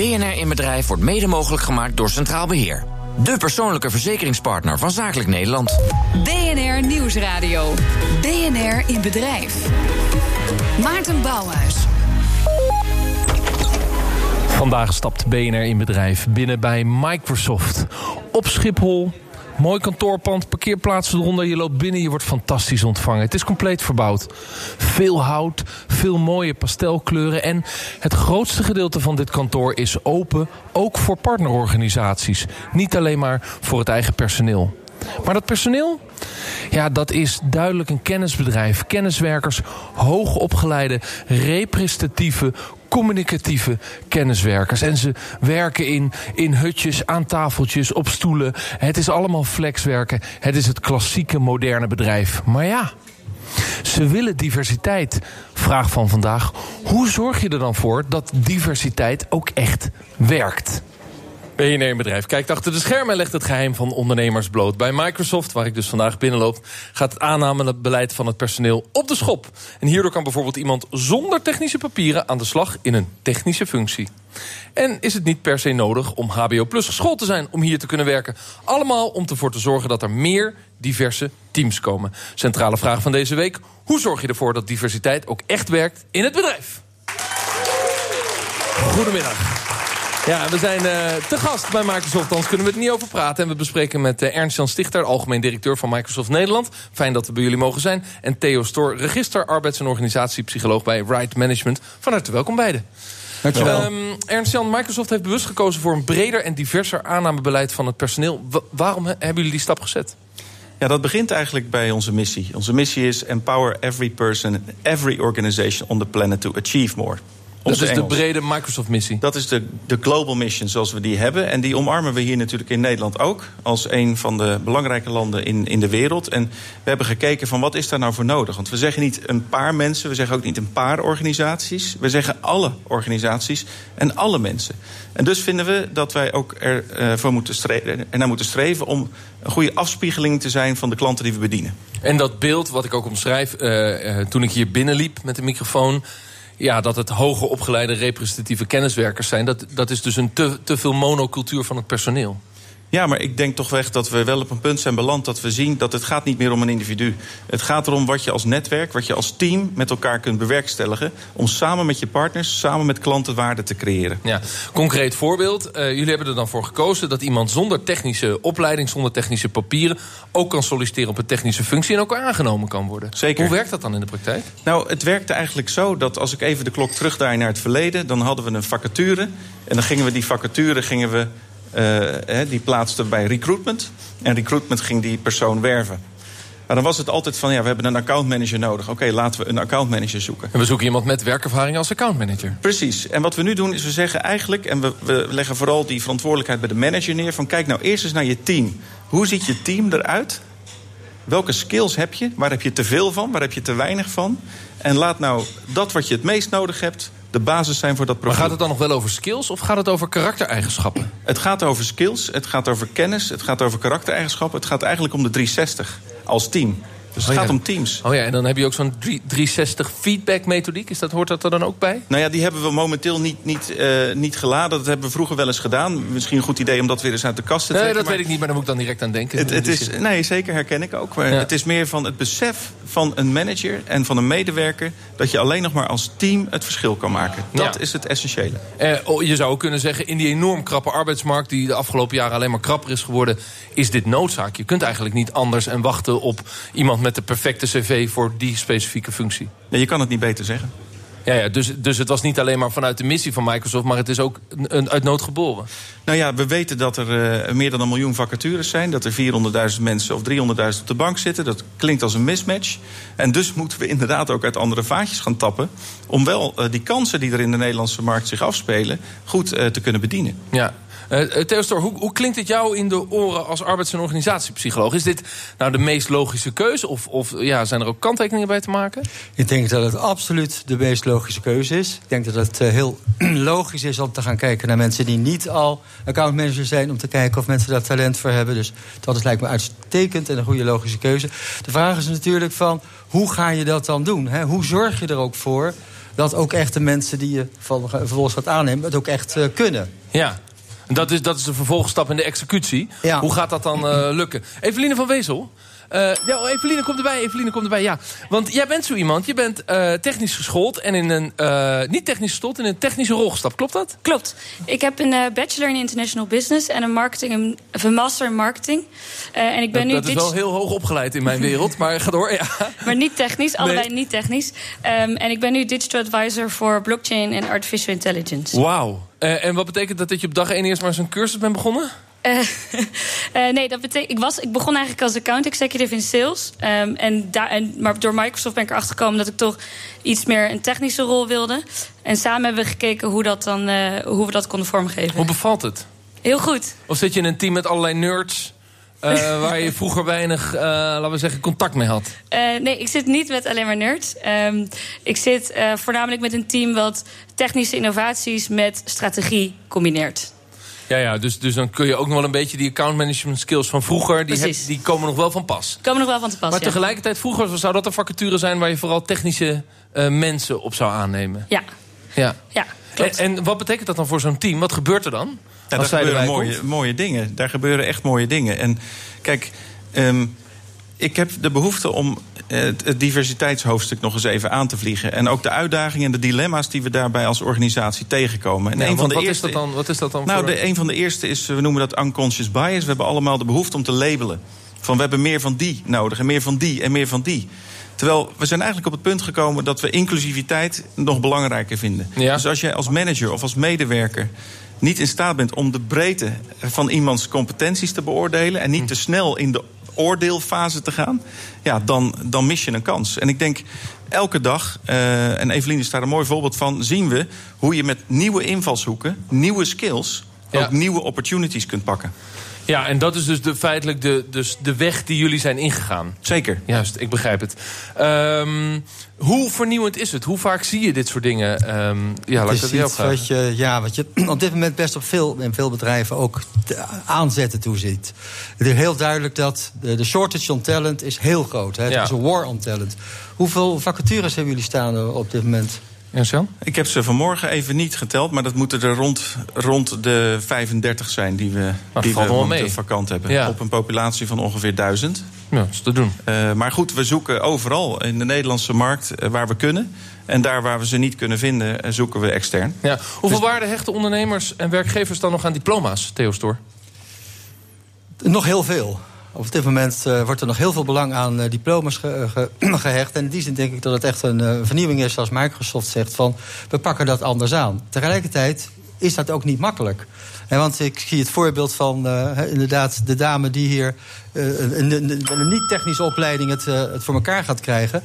BNR in Bedrijf wordt mede mogelijk gemaakt door Centraal Beheer. De persoonlijke verzekeringspartner van Zakelijk Nederland. BNR Nieuwsradio. BNR in Bedrijf. Maarten Bouwhuis. Vandaag stapt BNR in bedrijf binnen bij Microsoft. Op Schiphol Mooi kantoorpand, parkeerplaatsen eronder. Je loopt binnen, je wordt fantastisch ontvangen. Het is compleet verbouwd. Veel hout, veel mooie pastelkleuren. En het grootste gedeelte van dit kantoor is open, ook voor partnerorganisaties. Niet alleen maar voor het eigen personeel. Maar dat personeel? Ja, dat is duidelijk een kennisbedrijf. Kenniswerkers, hoogopgeleide, representatieve, communicatieve kenniswerkers. En ze werken in, in hutjes, aan tafeltjes, op stoelen. Het is allemaal flexwerken. Het is het klassieke moderne bedrijf. Maar ja, ze willen diversiteit. Vraag van vandaag: hoe zorg je er dan voor dat diversiteit ook echt werkt? BNR Bedrijf kijkt achter de schermen en legt het geheim van ondernemers bloot. Bij Microsoft, waar ik dus vandaag binnenloop, gaat het aannamebeleid van het personeel op de schop. En hierdoor kan bijvoorbeeld iemand zonder technische papieren aan de slag in een technische functie. En is het niet per se nodig om HBO Plus geschoold te zijn om hier te kunnen werken? Allemaal om ervoor te zorgen dat er meer diverse teams komen. Centrale vraag van deze week: hoe zorg je ervoor dat diversiteit ook echt werkt in het bedrijf? Goedemiddag. Ja, we zijn uh, te gast bij Microsoft, anders kunnen we het niet over praten. En we bespreken met uh, Ernst-Jan Stichter, algemeen directeur van Microsoft Nederland. Fijn dat we bij jullie mogen zijn. En Theo Stoor, register, arbeids- en organisatiepsycholoog bij Right Management. Van harte welkom beiden. Dankjewel. Um, Ernst-Jan, Microsoft heeft bewust gekozen voor een breder en diverser aannamebeleid van het personeel. waarom hebben jullie die stap gezet? Ja, dat begint eigenlijk bij onze missie. Onze missie is empower every person, every organization on the planet to achieve more. Dat is de brede Microsoft-missie. Dat is de, de global mission zoals we die hebben. En die omarmen we hier natuurlijk in Nederland ook. Als een van de belangrijke landen in, in de wereld. En we hebben gekeken van wat is daar nou voor nodig. Want we zeggen niet een paar mensen. We zeggen ook niet een paar organisaties. We zeggen alle organisaties en alle mensen. En dus vinden we dat wij ook ervoor uh, moeten streven, ernaar moeten streven... om een goede afspiegeling te zijn van de klanten die we bedienen. En dat beeld wat ik ook omschrijf uh, uh, toen ik hier binnenliep met de microfoon ja, dat het hoger opgeleide representatieve kenniswerkers zijn. Dat, dat is dus een te, te veel monocultuur van het personeel. Ja, maar ik denk toch weg dat we wel op een punt zijn beland dat we zien dat het gaat niet meer om een individu. Het gaat erom wat je als netwerk, wat je als team met elkaar kunt bewerkstelligen. Om samen met je partners, samen met klanten waarde te creëren. Ja, concreet voorbeeld. Uh, jullie hebben er dan voor gekozen dat iemand zonder technische opleiding, zonder technische papieren, ook kan solliciteren op een technische functie en ook aangenomen kan worden. Zeker. Hoe werkt dat dan in de praktijk? Nou, het werkte eigenlijk zo dat als ik even de klok terugdraai naar het verleden, dan hadden we een vacature. En dan gingen we die vacature gingen we uh, die plaatste bij recruitment. En recruitment ging die persoon werven. Maar dan was het altijd van, ja, we hebben een accountmanager nodig. Oké, okay, laten we een accountmanager zoeken. En we zoeken iemand met werkervaring als accountmanager. Precies. En wat we nu doen is we zeggen eigenlijk... en we, we leggen vooral die verantwoordelijkheid bij de manager neer... van kijk nou eerst eens naar je team. Hoe ziet je team eruit? Welke skills heb je? Waar heb je te veel van? Waar heb je te weinig van? En laat nou dat wat je het meest nodig hebt de basis zijn voor dat profiel. Maar gaat het dan nog wel over skills of gaat het over karaktereigenschappen? Het gaat over skills, het gaat over kennis, het gaat over karaktereigenschappen. Het gaat eigenlijk om de 360 als team. Dus het oh, gaat om teams. Oh ja, en dan heb je ook zo'n 360 feedback methodiek. Is dat, hoort dat er dan ook bij? Nou ja, die hebben we momenteel niet, niet, uh, niet geladen. Dat hebben we vroeger wel eens gedaan. Misschien een goed idee om dat weer eens uit de kast te trekken. Nee, dat weet ik niet, maar daar moet ik dan direct aan denken. Het, het is, nee, zeker herken ik ook. Maar ja. het is meer van het besef van een manager en van een medewerker... dat je alleen nog maar als team het verschil kan maken. Dat ja. is het essentiële. Eh, oh, je zou ook kunnen zeggen, in die enorm krappe arbeidsmarkt... die de afgelopen jaren alleen maar krapper is geworden... is dit noodzaak. Je kunt eigenlijk niet anders en wachten op iemand met de perfecte cv voor die specifieke functie. Nee, je kan het niet beter zeggen. Ja, ja dus, dus het was niet alleen maar vanuit de missie van Microsoft... maar het is ook een, uit nood geboren. Nou ja, we weten dat er uh, meer dan een miljoen vacatures zijn. Dat er 400.000 mensen of 300.000 op de bank zitten. Dat klinkt als een mismatch. En dus moeten we inderdaad ook uit andere vaatjes gaan tappen... om wel uh, die kansen die er in de Nederlandse markt zich afspelen... goed uh, te kunnen bedienen. Ja, uh, hoe, hoe, klinkt het jou in de oren als arbeids- en organisatiepsycholoog? Is dit nou de meest logische keuze? Of, of ja, zijn er ook kanttekeningen bij te maken? Ik denk dat het absoluut de meest logische keuze is. Ik denk dat het uh, heel logisch is om te gaan kijken naar mensen die niet al accountmanager zijn. Om te kijken of mensen daar talent voor hebben. Dus dat is, lijkt me uitstekend en een goede logische keuze. De vraag is natuurlijk van hoe ga je dat dan doen? Hè? Hoe zorg je er ook voor dat ook echt de mensen die je vervolgens gaat aannemen... het ook echt kunnen. Ja, dat is, dat is de vervolgstap in de executie. Hoe gaat dat dan lukken? Eveline van Wezel... Uh, ja, oh, Eveline, komt erbij. Eveline, komt erbij, ja. Want jij bent zo iemand. Je bent uh, technisch geschoold en in een... Uh, niet technisch geschoold, in een technische rol gestapt. Klopt dat? Klopt. Ik heb een bachelor in international business en een, marketing, een master in marketing. en ik ben dat, nu dat is wel heel hoog opgeleid in mijn wereld, maar ga door. Ja. Maar niet technisch, allebei niet technisch. Um, en ik ben nu digital advisor voor blockchain en artificial intelligence. Wauw. En wat betekent dat dat je op dag 1 eerst maar een cursus bent begonnen? Uh, uh, nee, dat betekent. Ik, was, ik begon eigenlijk als account executive in sales. Um, en daar, en, maar door Microsoft ben ik erachter gekomen dat ik toch iets meer een technische rol wilde. En samen hebben we gekeken hoe, dat dan, hoe we dat konden vormgeven. Hoe bevalt het? Heel goed. Of zit je in een team met allerlei nerds? Uh, waar je vroeger weinig, uh, laten we zeggen, contact mee had? Uh, nee, ik zit niet met alleen maar nerds. Um, ik zit voornamelijk met een team wat technische innovaties met strategie combineert. Ja, ja dus, dus dan kun je ook nog wel een beetje die account management skills van vroeger... die, heb, die komen nog wel van pas. Komen nog wel van te pas, Maar tegelijkertijd, vroeger zou dat een vacature zijn... waar je vooral technische mensen op zou aannemen. Ja. Ja, ja en, en, wat betekent dat dan voor zo'n team? Wat gebeurt er dan? Ja, daar gebeuren mooie, mooie dingen. Daar gebeuren echt mooie dingen. En kijk... Um, ik heb de behoefte om het, diversiteitshoofdstuk nog eens even aan te vliegen. En ook de uitdagingen en de dilemma's die we daarbij als organisatie tegenkomen. En ja, een van de wat, eerste, is dat dan, wat is dat dan? Nou, voor... de, een van de eerste is, we noemen dat unconscious bias. We hebben allemaal de behoefte om te labelen. Van we hebben meer van die nodig en meer van die en meer van die. Terwijl we zijn eigenlijk op het punt gekomen dat we inclusiviteit nog belangrijker vinden. Ja. Dus als jij als manager of als medewerker niet in staat bent om de breedte van iemands competenties te beoordelen en niet hm. te snel in de oordeelfase te gaan, ja, dan, dan mis je een kans. En ik denk elke dag, uh, en Evelien is daar een mooi voorbeeld van, zien we hoe je met nieuwe invalshoeken, nieuwe skills, ook nieuwe opportunities kunt pakken. Ja, en dat is dus de, feitelijk de, dus de weg die jullie zijn ingegaan. Zeker. Juist, ik begrijp het. Um, hoe vernieuwend is het? Hoe vaak zie je dit soort dingen? Um, ja, laat het iets wat je, ja, wat je op dit moment best op veel, in veel bedrijven ook aanzetten toeziet. Het is heel duidelijk dat de, de shortage on talent is heel groot. Hè. Het ja. is een war on talent. Hoeveel vacatures hebben jullie staan op dit moment? Ja, ik heb ze vanmorgen even niet geteld, maar dat moeten er rond, rond de 35 zijn die we, die we vakant hebben. Ja. Op een populatie van ongeveer 1000. Ja, dat is te doen. Uh, maar goed, we zoeken overal in de Nederlandse markt uh, waar we kunnen. En daar waar we ze niet kunnen vinden, uh, zoeken we extern. Ja. Hoeveel dus... waarde hechten ondernemers en werkgevers dan nog aan diploma's, Theo Stoor? Nog heel veel. Op dit moment uh, wordt er nog heel veel belang aan uh, diploma's ge gehecht. En in die zin denk ik dat het echt een vernieuwing is, zoals Microsoft zegt, van we pakken dat anders aan. Tegelijkertijd is dat ook niet makkelijk. Want ik zie het voorbeeld van inderdaad de dame die hier een, een, een niet-technische opleiding het, het voor elkaar gaat krijgen.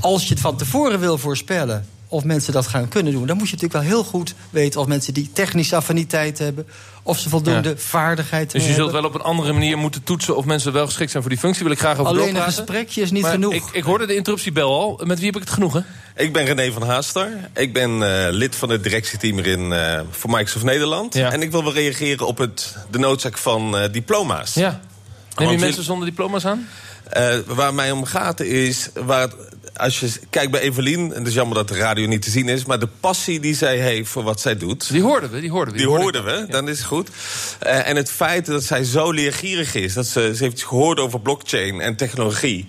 Als je het van tevoren wil voorspellen of mensen dat gaan kunnen doen. Dan moet je natuurlijk wel heel goed weten of mensen die technische affiniteit hebben. Of ze voldoende ja. vaardigheid Dus je zult wel op een andere manier moeten toetsen of mensen wel geschikt zijn voor die functie. Wil ik graag over Alleen een gesprekje is niet maar genoeg. Ik, ik, hoorde de interruptiebel al. Met wie heb ik het genoegen? Ik ben René van Haaster. Ik ben uh, lid van het directieteam in, uh, voor Microsoft Nederland. Ja. En ik wil wel reageren op het, de noodzaak van uh, diploma's. Ja. Neem je mensen zonder diploma's aan? waar mij om gaat is... Waar als je kijkt bij Evelien, en het is jammer dat de radio niet te zien is... maar de passie die zij heeft voor wat zij doet... Die hoorden we, die hoorden we. Die, hoorden, we, dan is het goed. Uh, en het feit dat zij zo leergierig is... dat ze, ze heeft gehoord over blockchain en technologie...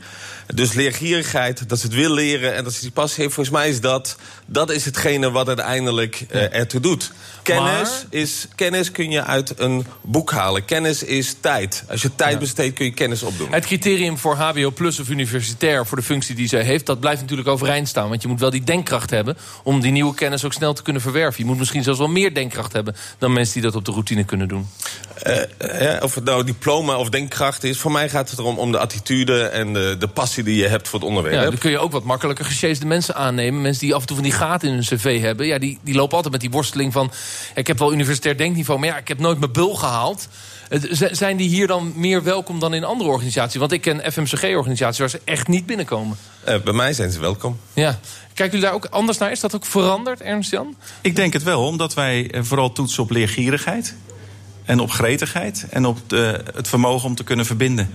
Dus leergierigheid, dat ze het wil leren en dat ze die passie heeft... volgens mij is dat, dat is hetgene wat uiteindelijk uh, ertoe doet. Kennis, is, kennis kun je uit een boek halen. Kennis is tijd. Als je tijd besteedt, kun je kennis opdoen. Het criterium voor HBO plus of universitair... voor de functie die zij heeft, dat blijft natuurlijk overeind staan. Want je moet wel die denkkracht hebben... om die nieuwe kennis ook snel te kunnen verwerven. Je moet misschien zelfs wel meer denkkracht hebben... dan mensen die dat op de routine kunnen doen. Uh, of het nou diploma of denkkracht is... voor mij gaat het erom om de attitude en de, de passie die je hebt voor het onderwerp. Ja, dan kun je ook wat makkelijker gesjeesde mensen aannemen. Mensen die af en toe van die gaten in hun cv hebben. Ja, die, die lopen altijd met die worsteling van... ik heb wel universitair denkniveau, maar ja, ik heb nooit mijn bul gehaald. Zijn die hier dan meer welkom dan in andere organisaties? Want ik ken FMCG-organisaties waar ze echt niet binnenkomen. Uh, bij mij zijn ze welkom. Ja. Kijken jullie daar ook anders naar? Is dat ook veranderd, Ernst-Jan? Ik denk het wel, omdat wij vooral toetsen op leergierigheid. En op gretigheid en op de, het vermogen om te kunnen verbinden.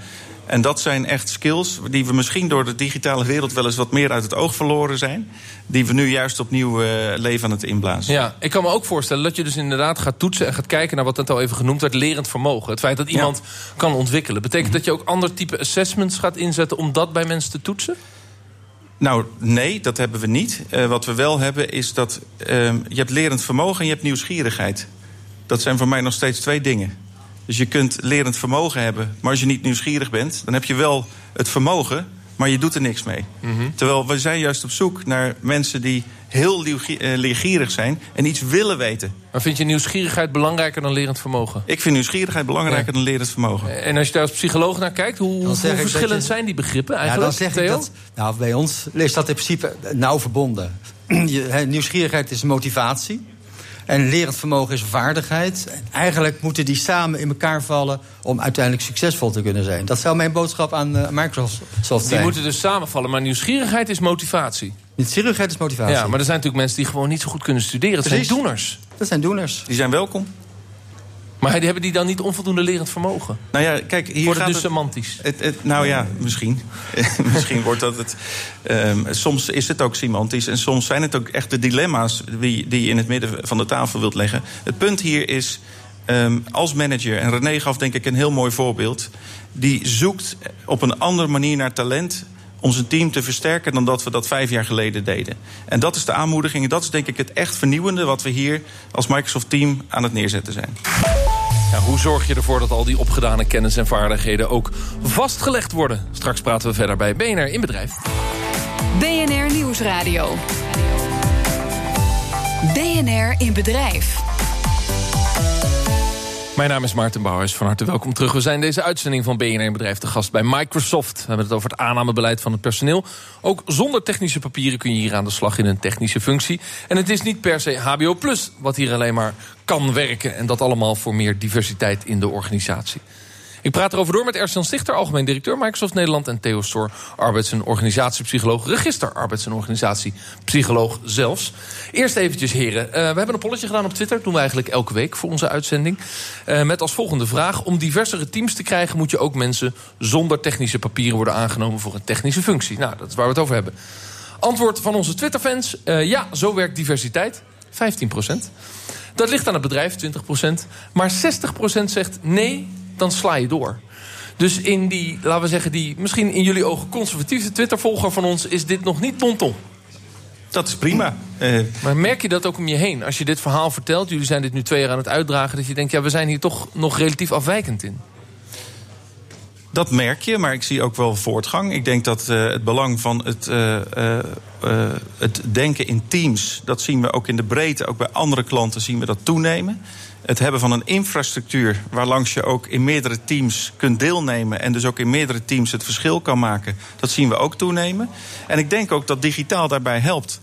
En dat zijn echt skills die we misschien door de digitale wereld wel eens wat meer uit het oog verloren zijn. Die we nu juist opnieuw uh, leven aan het inblazen. Ja, ik kan me ook voorstellen dat je dus inderdaad gaat toetsen en gaat kijken naar wat net al even genoemd werd, lerend vermogen. Het feit dat iemand kan ontwikkelen. Betekent dat je ook ander type assessments gaat inzetten om dat bij mensen te toetsen? Nou, nee, dat hebben we niet. Uh, wat we wel hebben is dat uh, je hebt lerend vermogen en je hebt nieuwsgierigheid. Dat zijn voor mij nog steeds twee dingen. Dus je kunt lerend vermogen hebben, maar als je niet nieuwsgierig bent, dan heb je wel het vermogen, maar je doet er niks mee. Mm -hmm. Terwijl we zijn juist op zoek naar mensen die heel leergierig zijn en iets willen weten. Maar vind je nieuwsgierigheid belangrijker dan lerend vermogen? Ik vind nieuwsgierigheid belangrijker ja. dan lerend vermogen. En als je daar als psycholoog naar kijkt, hoe, hoe verschillend je, zijn die begrippen eigenlijk? Ja, dan zeg ik dat, nou, bij ons is dat in principe nauw verbonden. Je, nieuwsgierigheid is motivatie. En lerend vermogen is vaardigheid. En eigenlijk moeten die samen in elkaar vallen om uiteindelijk succesvol te kunnen zijn. Dat zou mijn boodschap aan uh, Microsoft zijn. Die moeten dus samenvallen, maar nieuwsgierigheid is motivatie. Nieuwsgierigheid is motivatie. Ja, maar er zijn natuurlijk mensen die gewoon niet zo goed kunnen studeren. Dat Precies. zijn doeners. Dat zijn doeners. Die zijn welkom. Maar die hebben die dan niet onvoldoende lerend vermogen? Nou ja, kijk, hier Wordt gaat het dus het, semantisch? Het, het, nou ja, misschien. misschien wordt dat het. Um, soms is het ook semantisch. En soms zijn het ook echt de dilemma's die, die je in het midden van de tafel wilt leggen. Het punt hier is. Um, als manager, en René gaf denk ik een heel mooi voorbeeld. Die zoekt op een andere manier naar talent om zijn team te versterken dan dat we dat vijf jaar geleden deden. En dat is de aanmoediging. En dat is denk ik het echt vernieuwende wat we hier als Microsoft team aan het neerzetten zijn. Hoe zorg je ervoor dat al die opgedane kennis en vaardigheden ook vastgelegd worden? Straks praten we verder bij BNR in Bedrijf. BNR Nieuwsradio. BNR in Bedrijf. Mijn naam is Maarten Bouwers. Van harte welkom terug. We zijn deze uitzending van BNR Bedrijf te gast bij Microsoft. We hebben het over het aannamebeleid van het personeel. Ook zonder technische papieren kun je hier aan de slag in een technische functie. En het is niet per se HBO Plus wat hier alleen maar kan werken. En dat allemaal voor meer diversiteit in de organisatie. Ik praat erover door met Ersan Stichter, algemeen directeur Microsoft Nederland... en Theo Stor, arbeids- en organisatiepsycholoog, register arbeids- en organisatiepsycholoog zelfs. Eerst eventjes, heren. Uh, we hebben een polletje gedaan op Twitter, dat doen we eigenlijk elke week voor onze uitzending. Uh, met als volgende vraag, om diversere teams te krijgen... moet je ook mensen zonder technische papieren worden aangenomen voor een technische functie. Nou, dat is waar we het over hebben. Antwoord van onze Twitterfans, uh, ja, zo werkt diversiteit, 15% Dat ligt aan het bedrijf, 20% Maar 60% zegt nee dan sla je door. Dus in die, laten we zeggen, die misschien in jullie ogen conservatieve Twitter-volger van ons... is dit nog niet bonton. Dat is prima. Uh, maar merk je dat ook om je heen? Als je dit verhaal vertelt, jullie zijn dit nu twee jaar aan het uitdragen... dat je denkt, ja, we zijn hier toch nog relatief afwijkend in. Dat merk je, maar ik zie ook wel voortgang. Ik denk dat uh, het belang van het, uh, uh, het denken in teams... dat zien we ook in de breedte, ook bij andere klanten zien we dat toenemen. Het hebben van een infrastructuur waarlangs je ook in meerdere teams kunt deelnemen... en dus ook in meerdere teams het verschil kan maken, dat zien we ook toenemen. En ik denk ook dat digitaal daarbij helpt.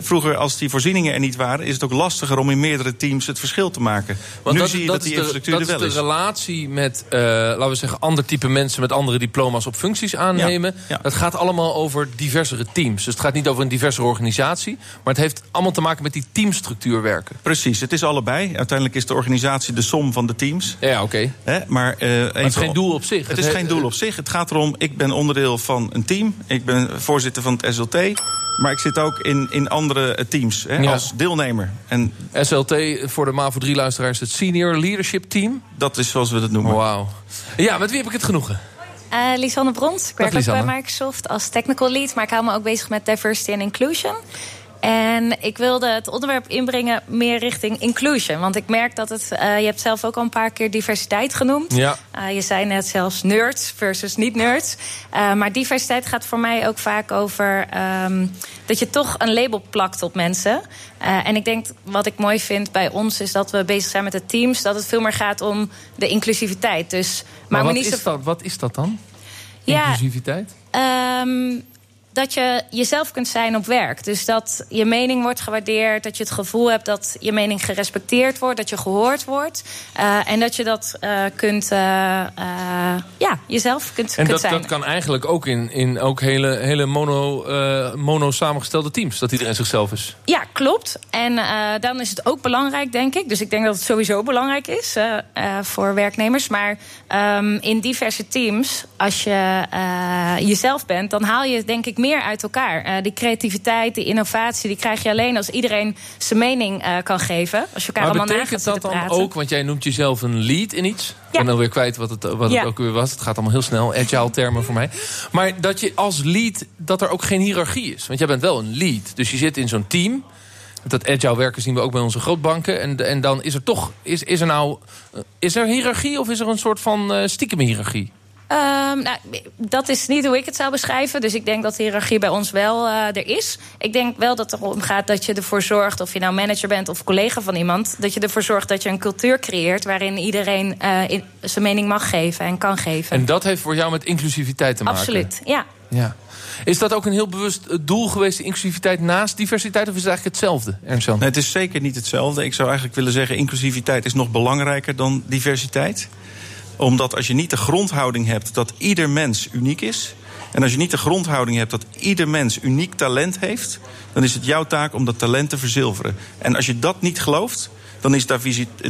Vroeger, als die voorzieningen er niet waren, is het ook lastiger om in meerdere teams het verschil te maken. Want nu dat, zie je dat, dat, die de, infrastructuur dat er wel is is. de relatie met, uh, laten we zeggen, ander type mensen met andere diploma's op functies aannemen. Ja, ja. Het gaat allemaal over diversere teams. Dus het gaat niet over een diverse organisatie, maar het heeft allemaal te maken met die teamstructuur werken. Precies, het is allebei. Uiteindelijk is de organisatie de som van de teams. Ja, oké. Okay. Maar, uh, maar, het is geen doel op zich. Het, het is geen doel op zich. Het gaat erom, ik ben onderdeel van een team. Ik ben voorzitter van het SLT. Maar ik zit ook in, in andere teams hè, ja. als deelnemer. En SLT, voor de MAVO 3-luisteraars, het Senior Leadership Team? Dat is zoals we dat noemen. Wauw. Ja, met wie heb ik het genoegen? Uh, Lisanne Brons. Ik werk ook bij Microsoft als technical lead. Maar ik hou me ook bezig met diversity en inclusion. En ik wilde het onderwerp inbrengen meer richting inclusion. Want ik merk dat het. Uh, je hebt zelf ook al een paar keer diversiteit genoemd. Ja. Uh, je zei net zelfs nerds versus niet-nerds. Uh, maar diversiteit gaat voor mij ook vaak over. Um, dat je toch een label plakt op mensen. en ik denk wat ik mooi vind bij ons is dat we bezig zijn met de teams. Dat het veel meer gaat om de inclusiviteit. Dus, maar maar wat, niet is dat, wat is dat dan? Ja, Inclusiviteit? Um, dat je jezelf kunt zijn op werk. Dus dat je mening wordt gewaardeerd. Dat je het gevoel hebt dat je mening gerespecteerd wordt. Dat je gehoord wordt. Uh, en dat je dat uh, kunt, uh, ja, jezelf kunt, en kunt dat, zijn. dat kan eigenlijk ook in, in ook hele, hele mono, mono samengestelde teams. Dat iedereen zichzelf is. Ja, klopt. En dan is het ook belangrijk, denk ik. Dus ik denk dat het sowieso belangrijk is voor werknemers. Maar um, in diverse teams, als je jezelf bent, dan haal je denk ik meer uit elkaar. Uh, die creativiteit, die innovatie, die krijg je alleen als iedereen zijn mening uh, kan geven. Als je elkaar maar allemaal betekent dat dan praten. ook, want jij noemt jezelf een lead in iets. Ik Ja. ben alweer kwijt wat het, wat Ja. het ook weer was. Het gaat allemaal heel snel. Agile termen voor mij. Maar dat je als lead, dat er ook geen hiërarchie is. Want jij bent wel een lead. Dus je zit in zo'n team. Dat agile werken zien we ook bij onze grootbanken. En, en dan is er toch, is, is er nou, eh, is er hiërarchie of is er een soort van uh, stiekem hiërarchie? Um, nou, dat is niet hoe ik het zou beschrijven. Dus ik denk dat de hiërarchie bij ons wel uh, er is. Ik denk wel dat het erom gaat dat je ervoor zorgt... of je nou manager bent of collega van iemand... dat je ervoor zorgt dat je een cultuur creëert... waarin iedereen uh, in, zijn mening mag geven en kan geven. En dat heeft voor jou met inclusiviteit te maken? Absoluut, ja. ja. Is dat ook een heel bewust doel geweest, inclusiviteit naast diversiteit? Of is het eigenlijk hetzelfde, Ernst? Nee, het is zeker niet hetzelfde. Ik zou eigenlijk willen zeggen... inclusiviteit is nog belangrijker dan diversiteit omdat als je niet de grondhouding hebt dat ieder mens uniek is. En als je niet de grondhouding hebt dat ieder mens uniek talent heeft. dan is het jouw taak om dat talent te verzilveren. En als je dat niet gelooft, dan is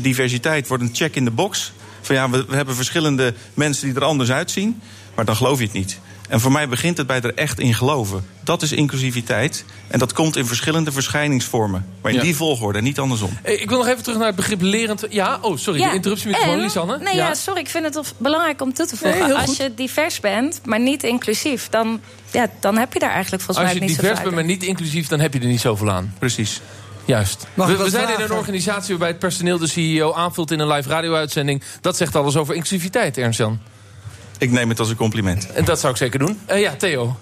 diversiteit wordt een check in de box. Van ja, we, we hebben verschillende mensen die er anders uitzien. Maar dan geloof je het niet. En voor mij begint het bij er echt in geloven. Dat is inclusiviteit. En dat komt in verschillende verschijningsvormen. Maar in Ja. die volgorde niet andersom. Eh, Ik wil nog even terug naar het begrip lerend. Ja, oh, sorry, Ja, de interruptiemicrofoon, en- Lisanne. Nee, ja. sorry, ik vind het belangrijk om toe te voegen. Nee, Als goed. je divers bent, maar niet inclusief... dan, ja, dan heb je daar eigenlijk volgens Als je mij niet divers zo bent, maar niet inclusief, dan heb je er niet zoveel aan. Precies. Juist. We zijn in een organisatie waarbij het personeel de CEO aanvult in een live radio-uitzending. Dat zegt alles over inclusiviteit, Ernst-Jan. Ik neem het als een compliment. En dat zou ik zeker doen. Eh, ja, Theo.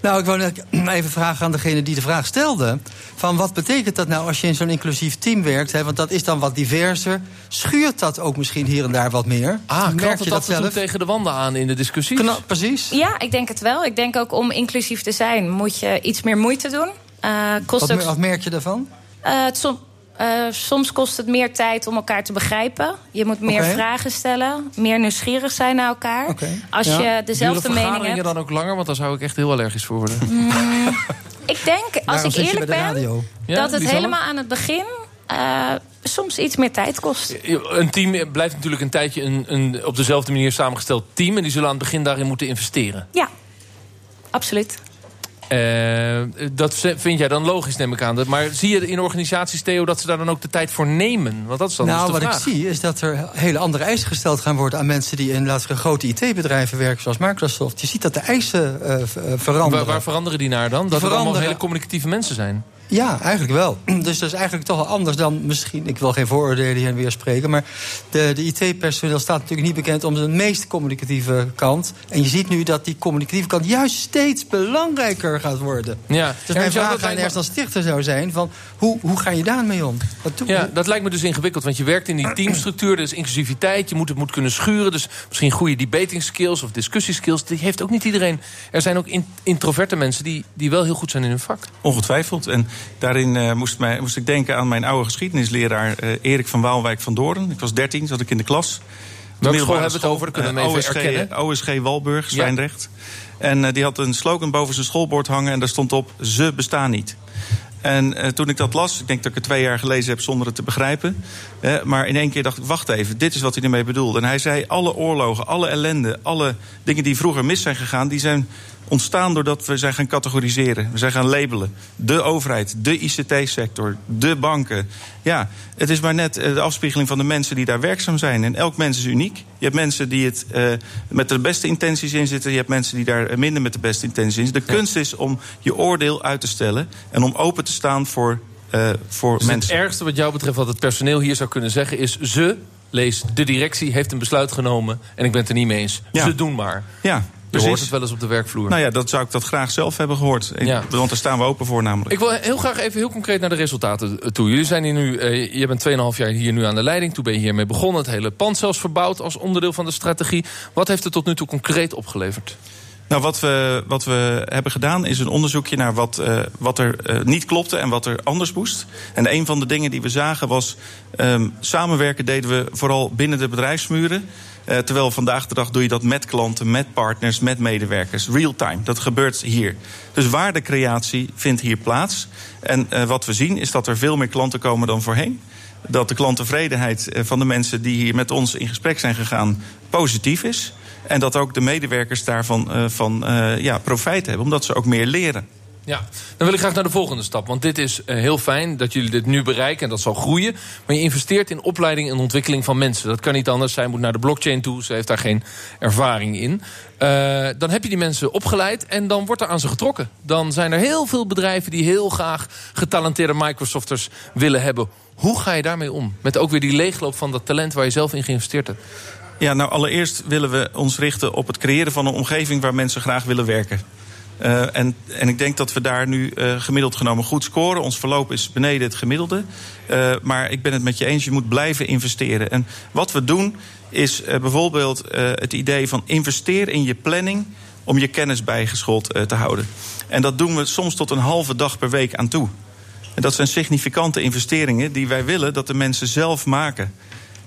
Nou, ik wou even vragen aan degene die de vraag stelde. Van wat betekent dat nou als je in zo'n inclusief team werkt? Hè? Want dat is dan wat diverser. Schuurt dat ook misschien hier en daar wat meer? Ah, Merk knalt het dat toe zelf? tegen de wanden aan in de discussies? Kna- precies. Ja, ik denk het wel. Ik denk ook om inclusief te zijn moet je iets meer moeite doen. Eh, kost Wat, ook, wat merk je daarvan? eh, het som- eh, soms kost het meer tijd om elkaar te begrijpen. Je moet meer vragen stellen, meer nieuwsgierig zijn naar elkaar. Oké. Als Ja. je dezelfde mening hebt. dan ook langer? Want daar zou ik echt heel allergisch voor worden. Ik denk, als Daarom ik je eerlijk ben. Ja, dat het helemaal aan het begin eh, soms iets meer tijd kost. Een team blijft natuurlijk een tijdje een, een op dezelfde manier samengesteld team. En die zullen aan het begin daarin moeten investeren. Ja, absoluut. Eh, dat vind jij dan logisch, neem ik aan. Maar zie je in organisaties, Theo, dat ze daar dan ook de tijd voor nemen? Want dat is dan Nou, dus wat de ik vraag. zie is dat er hele andere eisen gesteld gaan worden aan mensen die in laten we grote IT-bedrijven werken, zoals Microsoft. Je ziet dat de eisen eh, eh, veranderen. Waar, waar veranderen die naar dan? Dat het allemaal hele communicatieve mensen zijn. Ja, eigenlijk wel. Dus dat is eigenlijk toch wel anders dan misschien... ik wil geen vooroordelen hier en weer spreken... maar de, de IT-personeel staat natuurlijk niet bekend om de meest communicatieve kant. En je ziet nu dat die communicatieve kant juist steeds belangrijker gaat worden. Ja. Dus mijn vraag aan Ernst als stichter zou zijn... Van, hoe, hoe ga je daarmee om? Wat doe Ja, dat lijkt me dus ingewikkeld. Want je werkt in die teamstructuur, er is inclusiviteit. Je moet het moet kunnen schuren. Dus misschien goede debating skills of discussieskills. Die heeft ook niet iedereen. Er zijn ook in- introverte mensen die, die wel heel goed zijn in hun vak. Ongetwijfeld. En daarin eh, moest, mij, moest ik denken aan mijn oude geschiedenisleraar eh, Erik van Waalwijk van Doorn. Ik was 13, zat ik in de klas. Welke school hebben we het over? Kunnen we even OSG, erkennen. OSG Walburg, Zwijndrecht. En eh, die had een slogan boven zijn schoolbord hangen en daar stond op: Ze bestaan niet. En toen ik dat las, ik denk dat ik het twee jaar gelezen heb zonder het te begrijpen. maar in één keer dacht ik: wacht even, dit is wat hij ermee bedoelde. En hij zei: alle oorlogen, alle ellende, alle dingen die vroeger mis zijn gegaan, die zijn ontstaan doordat we zijn gaan categoriseren. We zijn gaan labelen. De overheid, de ICT-sector, de banken. Ja, het is maar net eh, de afspiegeling van de mensen die daar werkzaam zijn. En elk mens is uniek. Je hebt mensen die het eh, met de beste intenties in zitten. Je hebt mensen die daar minder met de beste intenties in zitten. De kunst is om je oordeel uit te stellen en om open te staan voor, eh, voor Dus mensen. het ergste wat jou betreft wat het personeel hier zou kunnen zeggen is... ze, lees, de directie heeft een besluit genomen en ik ben het er niet mee eens. Ja. Ze doen maar. Ja, Je hoort het wel eens op de werkvloer. Nou ja, dat zou ik dat graag zelf hebben gehoord. Ja. Want daar staan we open voor namelijk. Ik wil heel graag even heel concreet naar de resultaten eh, toe. Jullie zijn hier nu, eh, je bent 2,5 jaar hier nu aan de leiding. Toen ben je hiermee begonnen. Het hele pand zelfs verbouwd als onderdeel van de strategie. Wat heeft het tot nu toe concreet opgeleverd? Nou, wat we, wat we hebben gedaan is een onderzoekje naar wat, uh, wat er uh, niet klopte en wat er anders moest. En een van de dingen die we zagen was. Um, samenwerken deden we vooral binnen de bedrijfsmuren. Uh, terwijl vandaag de dag doe je dat met klanten, met partners, met medewerkers. Real time. Dat gebeurt hier. Dus waardecreatie vindt hier plaats. En uh, wat we zien is dat er veel meer klanten komen dan voorheen. Dat de klanttevredenheid van de mensen die hier met ons in gesprek zijn gegaan positief is. En dat ook de medewerkers daarvan van, ja, profijt hebben, omdat ze ook meer leren. Ja, dan wil ik graag naar de volgende stap. Want dit is uh, heel fijn dat jullie dit nu bereiken en dat zal groeien. Maar je investeert in opleiding en ontwikkeling van mensen. Dat kan niet anders. Zij moet naar de blockchain toe. Ze heeft daar geen ervaring in. Uh, dan heb je die mensen opgeleid en dan wordt er aan ze getrokken. Dan zijn er heel veel bedrijven die heel graag getalenteerde Microsofters willen hebben. Hoe ga je daarmee om? Met ook weer die leegloop van dat talent waar je zelf in geïnvesteerd hebt. Ja, nou allereerst willen we ons richten op het creëren van een omgeving waar mensen graag willen werken. Uh, en, en ik denk dat we daar nu uh, gemiddeld genomen goed scoren. Ons verloop is beneden het gemiddelde. Uh, maar ik ben het met je eens, je moet blijven investeren. En wat we doen is bijvoorbeeld het idee van investeer in je planning om je kennis bijgeschoold te houden. En dat doen we soms tot een halve dag per week aan toe. En dat zijn significante investeringen die wij willen dat de mensen zelf maken.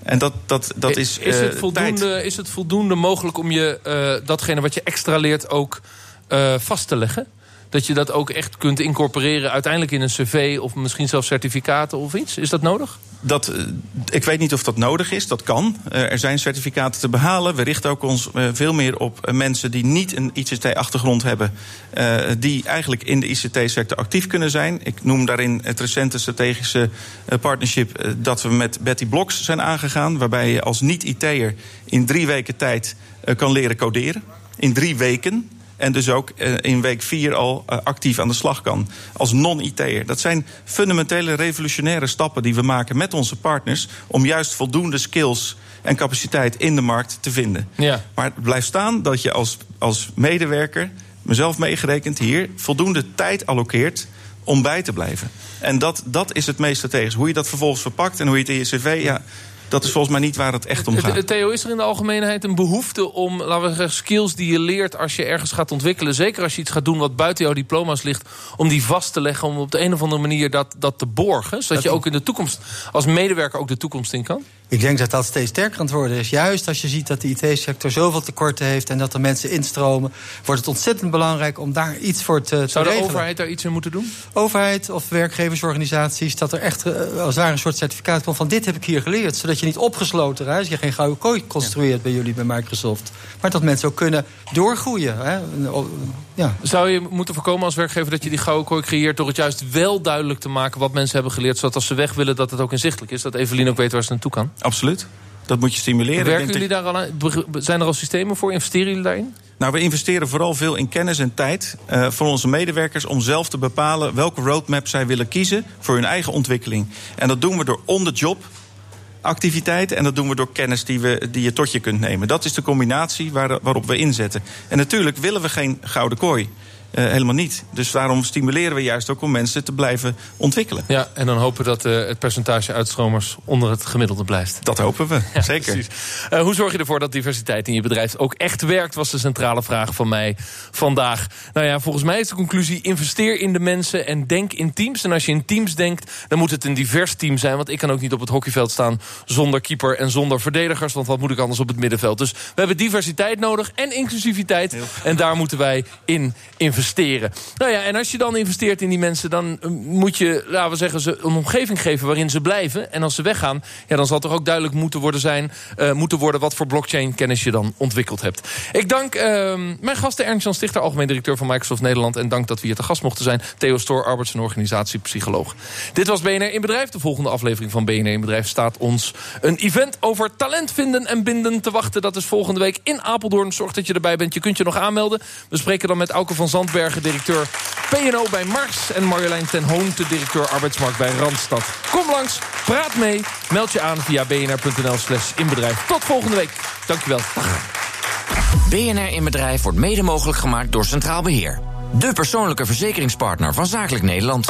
En dat, dat, dat is. Is het, voldoende, tijd. is het voldoende mogelijk om je datgene wat je extra leert ook uh, vast te leggen? Dat je dat ook echt kunt incorporeren uiteindelijk in een cv of misschien zelfs certificaten of iets? Is dat nodig? Dat, ik weet niet of dat nodig is, dat kan. Er zijn certificaten te behalen. We richten ook ons veel meer op mensen die niet een ICT-achtergrond hebben, die eigenlijk in de ICT-sector actief kunnen zijn. Ik noem daarin het recente strategische partnership dat we met Betty Blocks zijn aangegaan, waarbij je als niet-IT'er in drie weken tijd kan leren coderen. In drie weken. En dus ook in week vier al actief aan de slag kan. Als non-IT'er. Dat zijn fundamentele revolutionaire stappen die we maken met onze partners. om juist voldoende skills en capaciteit in de markt te vinden. Ja. Maar het blijft staan dat je als, als medewerker, mezelf meegerekend hier, voldoende tijd allokeert om bij te blijven. En dat, dat is het meest strategisch. Hoe je dat vervolgens verpakt en hoe je het in je cv. Ja, dat is volgens mij niet waar het echt om gaat. Theo, is er in de algemeenheid een behoefte om, laten we zeggen, skills die je leert als je ergens gaat ontwikkelen, zeker als je iets gaat doen wat buiten jouw diploma's ligt, om die vast te leggen, om op de een of andere manier dat, dat te borgen, zodat je ook in de toekomst als medewerker ook de toekomst in kan? Ik denk dat dat steeds sterker aan het worden is. Juist als je ziet dat de IT-sector zoveel tekorten heeft en dat er mensen instromen, wordt het ontzettend belangrijk om daar iets voor te, te Zou de regelen. overheid daar iets in moeten doen? Overheid of werkgeversorganisaties, dat er echt uh, als het ware een soort certificaat komt van dit heb ik hier geleerd. Zodat je niet opgesloten raakt, je geen gouden kooi construeert ja. bij jullie bij Microsoft. Maar dat mensen ook kunnen doorgroeien. Hè? Ja. Zou je moeten voorkomen als werkgever dat je die gouden kooi creëert door het juist wel duidelijk te maken wat mensen hebben geleerd, zodat als ze weg willen dat het ook inzichtelijk is, dat Evelien ook weet waar ze naartoe kan? Absoluut. Dat moet je stimuleren. Werken jullie daar al aan? Zijn er al systemen voor? Investeren jullie daarin? Nou, we investeren vooral veel in kennis en tijd uh, voor onze medewerkers om zelf te bepalen welke roadmap zij willen kiezen voor hun eigen ontwikkeling. En dat doen we door on-the-job activiteiten en dat doen we door kennis die, we, die je tot je kunt nemen. Dat is de combinatie waar, waarop we inzetten. En natuurlijk willen we geen gouden kooi. Uh, helemaal niet. Dus daarom stimuleren we juist ook om mensen te blijven ontwikkelen. Ja, en dan hopen dat uh, het percentage uitstromers onder het gemiddelde blijft. Dat hopen we, ja, zeker. Uh, hoe zorg je ervoor dat diversiteit in je bedrijf ook echt werkt... was de centrale vraag van mij vandaag. Nou ja, volgens mij is de conclusie... investeer in de mensen en denk in teams. En als je in teams denkt, dan moet het een divers team zijn... want ik kan ook niet op het hockeyveld staan zonder keeper en zonder verdedigers... want wat moet ik anders op het middenveld? Dus we hebben diversiteit nodig en inclusiviteit. En daar moeten wij in investeren investeren. Nou ja, en als je dan investeert in die mensen... dan moet je, laten we zeggen, ze een omgeving geven waarin ze blijven. En als ze weggaan, ja, dan zal toch ook duidelijk moeten worden, zijn, uh, moeten worden... wat voor blockchain-kennis je dan ontwikkeld hebt. Ik dank uh, mijn gasten Ernst-Jan Stichter... algemeen directeur van Microsoft Nederland... en dank dat we hier te gast mochten zijn. Theo Stoor, arbeids- en organisatiepsycholoog. Dit was BNR in Bedrijf. De volgende aflevering van BNR in Bedrijf staat ons... een event over talent vinden en binden te wachten. Dat is volgende week in Apeldoorn. Zorg dat je erbij bent. Je kunt je nog aanmelden. We spreken dan met Auke van Zand Bergen, directeur PNO bij Mars... en Marjolein ten Hoonte, directeur arbeidsmarkt bij Randstad. Kom langs, praat mee, meld je aan via bnr.nl slash inbedrijf. Tot volgende week. Dankjewel. Dag. BNR in Bedrijf wordt mede mogelijk gemaakt door Centraal Beheer. De persoonlijke verzekeringspartner van Zakelijk Nederland.